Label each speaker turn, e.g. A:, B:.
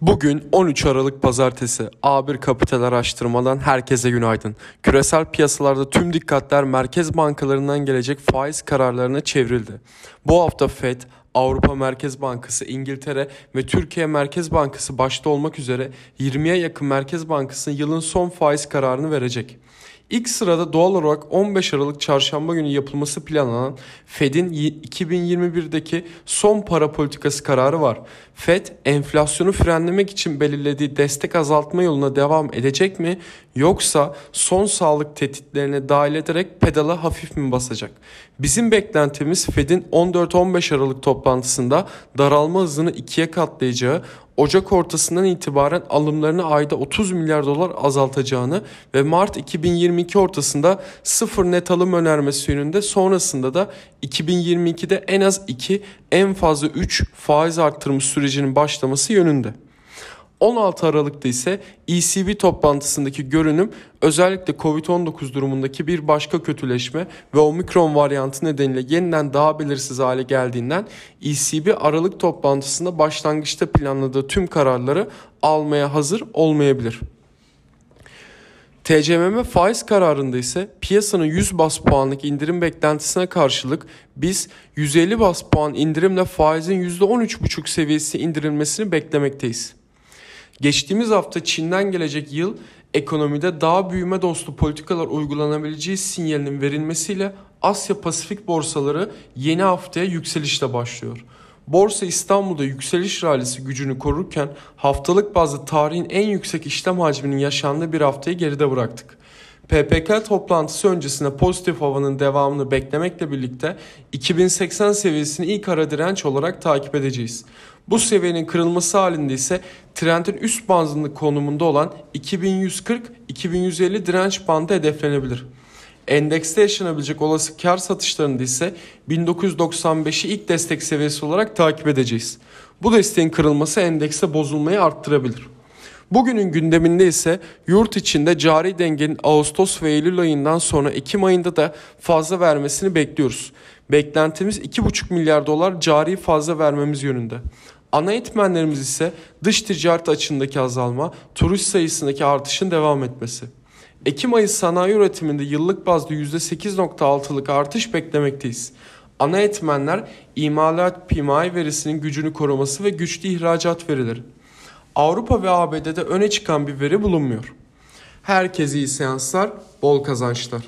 A: Bugün 13 Aralık Pazartesi A1 Kapital Araştırmadan herkese günaydın. Küresel piyasalarda tüm dikkatler merkez bankalarından gelecek faiz kararlarına çevrildi. Bu hafta Fed, Avrupa Merkez Bankası, İngiltere ve Türkiye Merkez Bankası başta olmak üzere 20'ye yakın Merkez Bankası'nın yılın son faiz kararını verecek. İlk sırada doğal olarak 15 Aralık çarşamba günü yapılması planlanan Fed'in 2021'deki son para politikası kararı var. Fed enflasyonu frenlemek için belirlediği destek azaltma yoluna devam edecek mi yoksa son sağlık tehditlerine dahil ederek pedala hafif mi basacak? Bizim beklentimiz Fed'in 14-15 Aralık toplantısında daralma hızını ikiye katlayacağı, Ocak ortasından itibaren alımlarını ayda 30 milyar dolar azaltacağını ve Mart 2022 ortasında sıfır net alım önermesi yönünde sonrasında da 2022'de en az 2 en fazla 3 faiz arttırma sürecinin başlaması yönünde. 16 Aralık'ta ise ECB toplantısındaki görünüm özellikle Covid-19 durumundaki bir başka kötüleşme ve Omikron varyantı nedeniyle yeniden daha belirsiz hale geldiğinden ECB Aralık toplantısında başlangıçta planladığı tüm kararları almaya hazır olmayabilir. TCMM faiz kararında ise piyasanın 100 bas puanlık indirim beklentisine karşılık biz 150 bas puan indirimle faizin %13,5 seviyesi indirilmesini beklemekteyiz. Geçtiğimiz hafta Çin'den gelecek yıl ekonomide daha büyüme dostu politikalar uygulanabileceği sinyalinin verilmesiyle Asya Pasifik borsaları yeni haftaya yükselişle başlıyor. Borsa İstanbul'da yükseliş rallisi gücünü korurken haftalık bazı tarihin en yüksek işlem hacminin yaşandığı bir haftayı geride bıraktık. PPK toplantısı öncesinde pozitif havanın devamını beklemekle birlikte 2080 seviyesini ilk ara direnç olarak takip edeceğiz. Bu seviyenin kırılması halinde ise trendin üst bandında konumunda olan 2140-2150 direnç bandı hedeflenebilir. Endekste yaşanabilecek olası kar satışlarında ise 1995'i ilk destek seviyesi olarak takip edeceğiz. Bu desteğin kırılması endekse bozulmayı arttırabilir. Bugünün gündeminde ise yurt içinde cari dengenin Ağustos ve Eylül ayından sonra Ekim ayında da fazla vermesini bekliyoruz. Beklentimiz 2,5 milyar dolar cari fazla vermemiz yönünde. Ana etmenlerimiz ise dış ticaret açığındaki azalma, turist sayısındaki artışın devam etmesi. Ekim ayı sanayi üretiminde yıllık bazda %8.6'lık artış beklemekteyiz. Ana etmenler imalat PMI verisinin gücünü koruması ve güçlü ihracat verileri. Avrupa ve ABD'de öne çıkan bir veri bulunmuyor. Herkese iyi seanslar, bol kazançlar.